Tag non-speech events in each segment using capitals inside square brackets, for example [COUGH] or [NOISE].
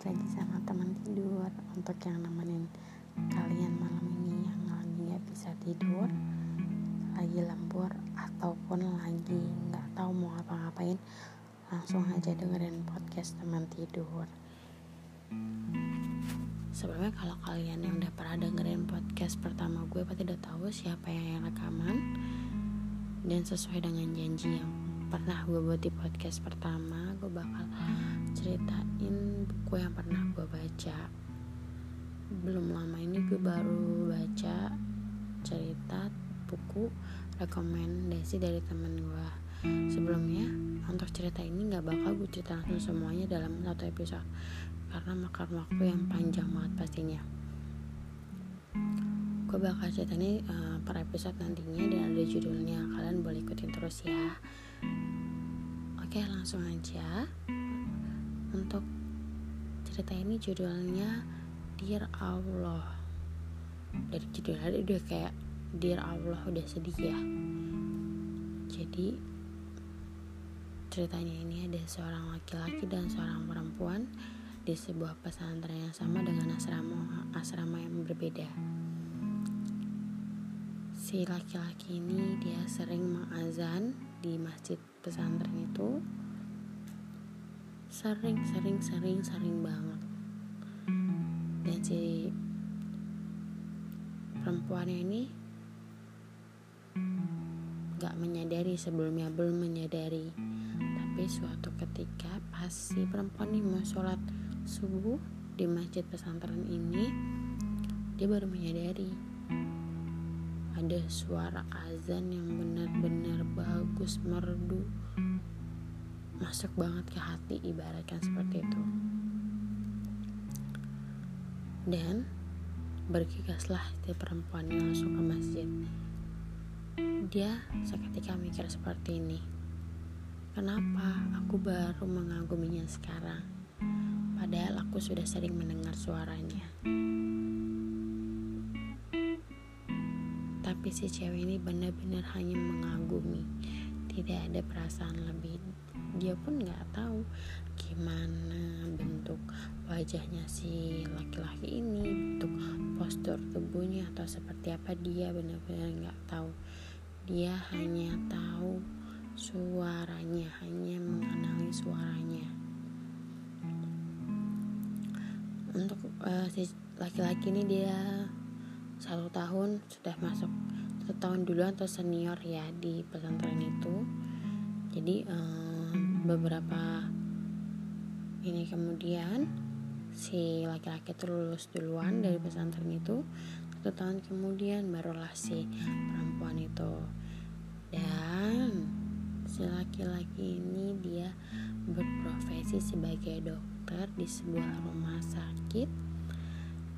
lagi sama teman tidur. Untuk yang nemenin kalian malam ini yang lagi nggak bisa tidur lagi lembur ataupun lagi nggak tahu mau ngapa-ngapain langsung aja dengerin podcast teman tidur. Sebelumnya kalau kalian yang udah pernah dengerin podcast pertama gue pasti udah tahu siapa yang rekaman. Dan sesuai dengan janji yang pernah gue buat di podcast pertama gue bakal ceritain buku yang pernah gue baca. Belum lama ini gue baru baca cerita buku rekomendasi dari temen gue sebelumnya untuk cerita ini nggak bakal gue cerita langsung semuanya dalam satu episode karena makan waktu yang panjang banget pastinya gue bakal cerita ini uh, per episode nantinya dan ada judulnya. Kalian boleh ikutin terus ya. Oke langsung aja. Untuk cerita ini judulnya Dear Allah. Dari judulnya udah kayak Dear Allah udah sedih ya. Jadi Ceritanya ini ada seorang laki-laki dan seorang perempuan Di sebuah pesantren yang sama dengan asrama, asrama yang berbeda Si laki-laki ini dia sering mengazan di masjid pesantren itu. Sering sering sering sering banget. Dan si perempuannya ini gak menyadari sebelumnya belum menyadari. Tapi suatu ketika pas si perempuan ini mau sholat subuh di masjid pesantren ini dia baru menyadari ada suara azan yang benar-benar bagus merdu. Masuk banget ke hati ibaratkan seperti itu. Dan bergegaslah si perempuan yang langsung ke masjid. Dia seketika mikir seperti ini kenapa aku baru mengaguminya sekarang? Padahal aku sudah sering mendengar suaranya tapi si cewek ini benar-benar hanya mengagumi. Tidak ada perasaan lebih. Dia pun nggak tahu gimana bentuk wajahnya si laki-laki ini bentuk postur tubuhnya atau seperti apa. Dia benar-benar nggak tahu. Dia hanya tahu suaranya hanya mengenali suaranya. Untuk uh, si laki-laki ini dia satu tahun sudah masuk. Satu tahun dulu atau senior ya di pesantren itu. Jadi um, beberapa ini kemudian si laki-laki itu lulus duluan dari pesantren itu. Satu tahun kemudian barulah si perempuan itu. Dan si laki-laki ini dia berprofesi sebagai dokter di sebuah rumah sakit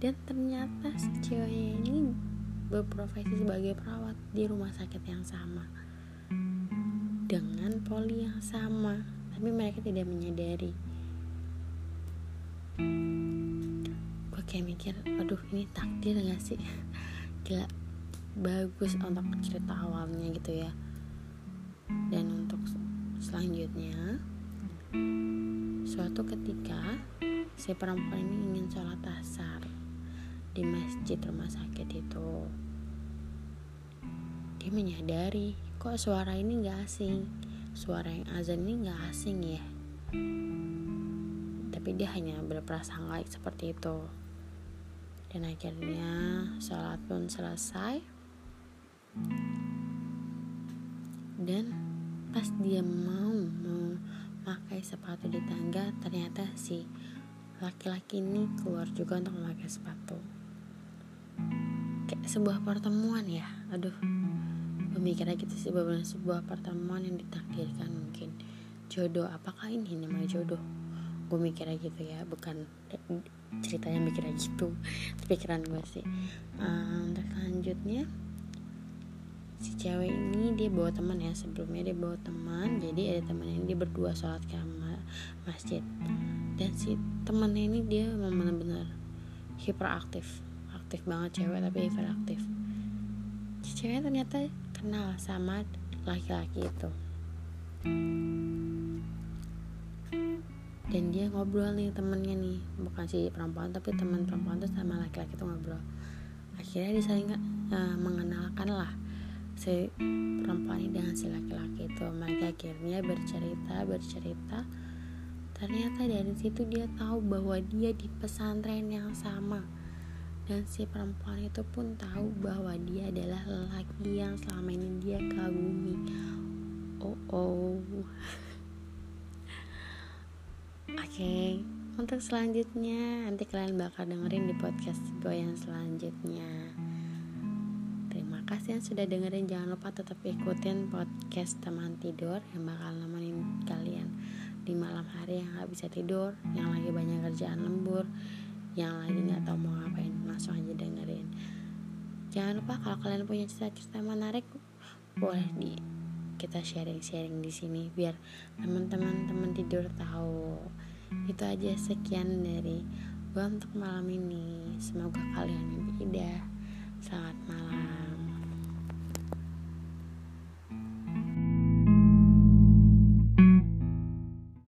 dan ternyata si ceweknya ini berprofesi sebagai perawat di rumah sakit yang sama. Dengan poli yang sama tapi mereka tidak menyadari. Gue kayak mikir aduh ini takdir gak sih? [LAUGHS] Gila bagus untuk cerita awalnya gitu ya. Dan untuk selanjutnya suatu ketika si perempuan ini ingin sholat asar di masjid rumah sakit itu. Dia menyadari kok suara ini gak asing? Suara yang azan ini gak asing ya? Tapi dia hanya berprasangka seperti itu. Dan akhirnya sholat pun selesai. Dan pas dia mau memakai sepatu di tangga ternyata si laki-laki ini keluar juga untuk memakai sepatu kayak sebuah pertemuan ya. Aduh pemikiran gitu sih benar sebuah pertemuan yang ditakdirkan mungkin. Jodoh apakah ini namanya jodoh? Gue mikirnya gitu ya bukan ceritanya mikirnya gitu [LAUGHS] pikiran gue sih. Um, terus selanjutnya si cewek ini dia bawa teman ya sebelumnya dia bawa teman jadi ada teman ini dia berdua sholat ke masjid. Dan si temannya ini dia memang benar-benar hiperaktif aktif banget cewek tapi hiperaktif. Cewek ternyata kenal sama laki-laki itu. Dan dia ngobrol nih temennya nih bukan si perempuan tapi teman perempuan tuh sama laki-laki tuh ngobrol. Akhirnya dia saling uh, mengenalkan lah si perempuan ini dengan si laki-laki itu. Mereka akhirnya bercerita bercerita. Ternyata dari situ dia tahu bahwa dia di pesantren yang sama dan si perempuan itu pun tahu bahwa dia adalah lelaki yang selama ini dia kagumi oh oh okay, untuk selanjutnya nanti kalian bakal dengerin di podcast gue yang selanjutnya. Terima kasih yang sudah dengerin. Jangan lupa tetap ikutin podcast teman tidur yang bakal nemenin kalian di malam hari yang gak bisa tidur, yang lagi banyak kerjaan lembur, yang lagi nggak tahu mau ngapain langsung aja dengerin. Jangan lupa kalau kalian punya cerita-cerita menarik boleh di kita sharing-sharing di sini biar teman-teman teman tidur tahu. Itu aja sekian dari gue untuk malam ini. Semoga kalian mimpi indah selamat malam